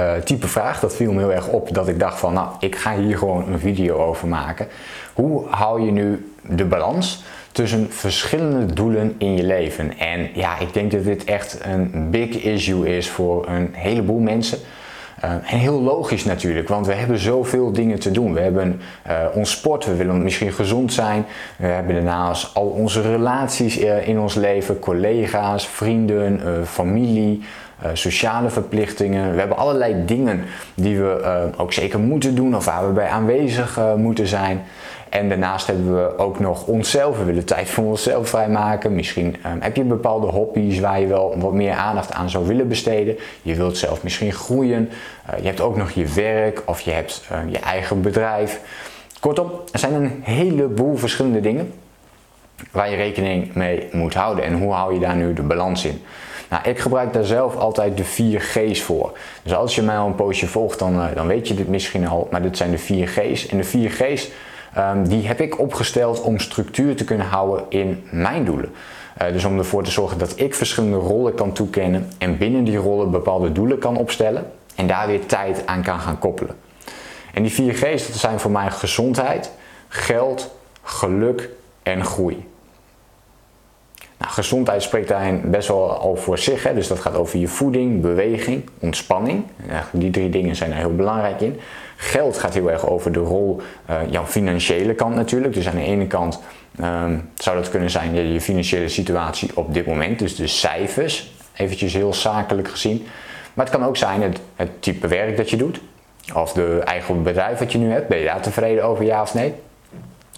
uh, type vraag. Dat viel me heel erg op dat ik dacht van nou, ik ga hier gewoon een video over maken. Hoe hou je nu de balans tussen verschillende doelen in je leven. En ja, ik denk dat dit echt een big issue is voor een heleboel mensen. Uh, en heel logisch natuurlijk, want we hebben zoveel dingen te doen. We hebben uh, ons sport, we willen misschien gezond zijn. We hebben daarnaast al onze relaties in ons leven, collega's, vrienden, familie, sociale verplichtingen. We hebben allerlei dingen die we ook zeker moeten doen of waar we bij aanwezig moeten zijn. En daarnaast hebben we ook nog onszelf. We willen tijd voor onszelf vrijmaken. Misschien um, heb je bepaalde hobby's waar je wel wat meer aandacht aan zou willen besteden. Je wilt zelf misschien groeien. Je hebt ook nog je werk of je hebt je eigen bedrijf. Kortom, er zijn een heleboel verschillende dingen waar je rekening mee moet houden. En hoe hou je daar nu de balans in? Nou, ik gebruik daar zelf altijd de 4 G's voor. Dus als je mij al een poosje volgt, dan, uh, dan weet je dit misschien al. Maar dit zijn de 4 G's. En de 4 G's Um, die heb ik opgesteld om structuur te kunnen houden in mijn doelen. Uh, dus om ervoor te zorgen dat ik verschillende rollen kan toekennen en binnen die rollen bepaalde doelen kan opstellen en daar weer tijd aan kan gaan koppelen. En die vier G's dat zijn voor mij gezondheid, geld, geluk en groei. Nou, gezondheid spreekt daarin best wel al voor zich. Hè? Dus dat gaat over je voeding, beweging, ontspanning. die drie dingen zijn er heel belangrijk in. Geld gaat heel erg over de rol, uh, jouw financiële kant natuurlijk. Dus aan de ene kant um, zou dat kunnen zijn je, je financiële situatie op dit moment. Dus de cijfers, eventjes heel zakelijk gezien. Maar het kan ook zijn het, het type werk dat je doet. Of de eigen bedrijf wat je nu hebt. Ben je daar tevreden over, ja of nee?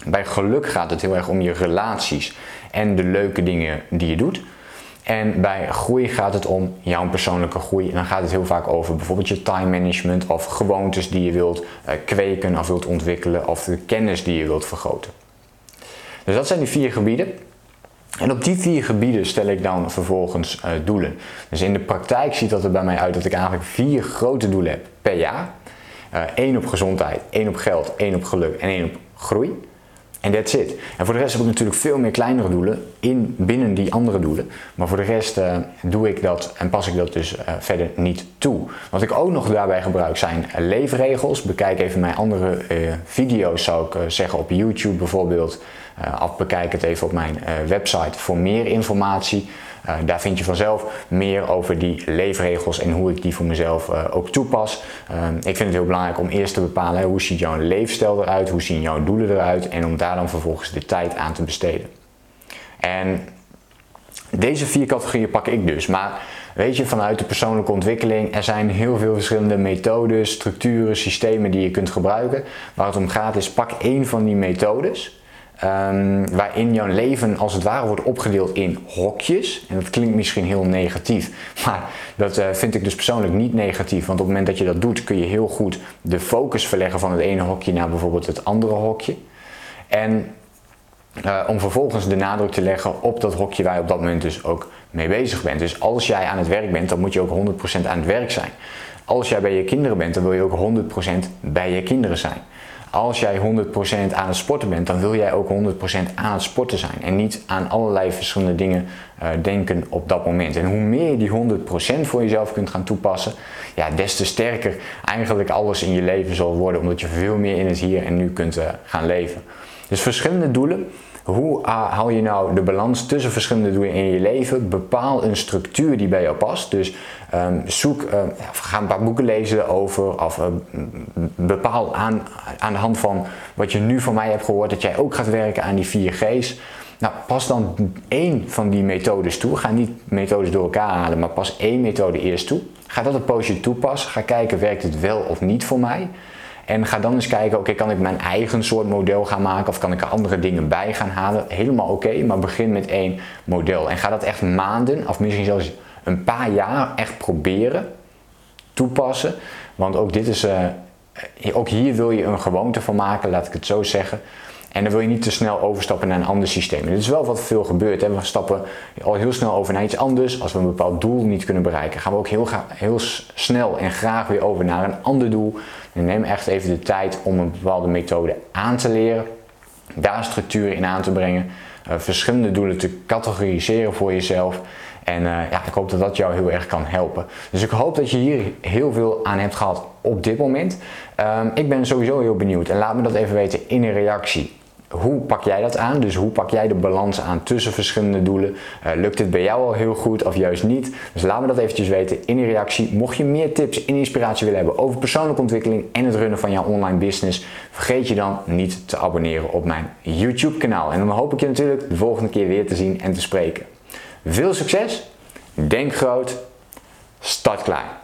Bij geluk gaat het heel erg om je relaties en de leuke dingen die je doet. En bij groei gaat het om jouw persoonlijke groei. En dan gaat het heel vaak over bijvoorbeeld je time management of gewoontes die je wilt uh, kweken of wilt ontwikkelen of de kennis die je wilt vergroten. Dus dat zijn die vier gebieden. En op die vier gebieden stel ik dan vervolgens uh, doelen. Dus in de praktijk ziet dat er bij mij uit dat ik eigenlijk vier grote doelen heb per jaar. Eén uh, op gezondheid, één op geld, één op geluk en één op groei. En that's it. En voor de rest heb ik natuurlijk veel meer kleinere doelen in, binnen die andere doelen. Maar voor de rest uh, doe ik dat en pas ik dat dus uh, verder niet toe. Wat ik ook nog daarbij gebruik zijn leefregels. Bekijk even mijn andere video's zou ik zeggen op YouTube bijvoorbeeld. Of bekijk het even op mijn website voor meer informatie. Uh, daar vind je vanzelf meer over die leefregels en hoe ik die voor mezelf ook toepas. Uh, ik vind het heel belangrijk om eerst te bepalen hoe ziet jouw leefstijl eruit, hoe zien jouw doelen eruit en om daar dan vervolgens de tijd aan te besteden. En deze vier categorieën pak ik dus, maar weet je vanuit de persoonlijke ontwikkeling, er zijn heel veel verschillende methodes, structuren, systemen die je kunt gebruiken. Waar het om gaat is pak één van die methodes Um, waarin jouw leven als het ware wordt opgedeeld in hokjes. En dat klinkt misschien heel negatief, maar dat uh, vind ik dus persoonlijk niet negatief. Want op het moment dat je dat doet, kun je heel goed de focus verleggen van het ene hokje naar bijvoorbeeld het andere hokje. En uh, om vervolgens de nadruk te leggen op dat hokje waar je op dat moment dus ook mee bezig bent. Dus als jij aan het werk bent, dan moet je ook 100% aan het werk zijn. Als jij bij je kinderen bent, dan wil je ook 100% bij je kinderen zijn als jij 100% aan het sporten bent, dan wil jij ook 100% aan het sporten zijn. En niet aan allerlei verschillende dingen uh, denken op dat moment. En hoe meer je die 100% voor jezelf kunt gaan toepassen, ja, des te sterker eigenlijk alles in je leven zal worden. Omdat je veel meer in het hier en nu kunt uh, gaan leven. Dus verschillende doelen. Hoe hou je nou de balans tussen verschillende doelen in je leven? Bepaal een structuur die bij jou past. Dus um, zoek, uh, ga een paar boeken lezen over, of uh, bepaal aan, aan de hand van wat je nu van mij hebt gehoord, dat jij ook gaat werken aan die 4 G's. Nou, pas dan één van die methodes toe. Ga niet methodes door elkaar halen, maar pas één methode eerst toe. Ga dat een poosje toepassen. Ga kijken, werkt het wel of niet voor mij? En ga dan eens kijken, oké, kan ik mijn eigen soort model gaan maken of kan ik er andere dingen bij gaan halen? Helemaal oké, maar begin met één model. En ga dat echt maanden of misschien zelfs een paar jaar echt proberen, toepassen. Want ook dit is, uh, ook hier wil je een gewoonte van maken, laat ik het zo zeggen. En dan wil je niet te snel overstappen naar een ander systeem. dit is wel wat veel gebeurt. We stappen al heel snel over naar iets anders. Als we een bepaald doel niet kunnen bereiken, gaan we ook heel, heel snel en graag weer over naar een ander doel. En neem echt even de tijd om een bepaalde methode aan te leren. Daar structuur in aan te brengen. Uh, verschillende doelen te categoriseren voor jezelf. En uh, ja, ik hoop dat dat jou heel erg kan helpen. Dus ik hoop dat je hier heel veel aan hebt gehad op dit moment. Um, ik ben sowieso heel benieuwd en laat me dat even weten in een reactie hoe pak jij dat aan? Dus hoe pak jij de balans aan tussen verschillende doelen? Uh, lukt het bij jou al heel goed of juist niet? Dus laat me dat eventjes weten in de reactie. Mocht je meer tips en inspiratie willen hebben over persoonlijke ontwikkeling en het runnen van jouw online business, vergeet je dan niet te abonneren op mijn YouTube kanaal. En dan hoop ik je natuurlijk de volgende keer weer te zien en te spreken. Veel succes, denk groot, start klein.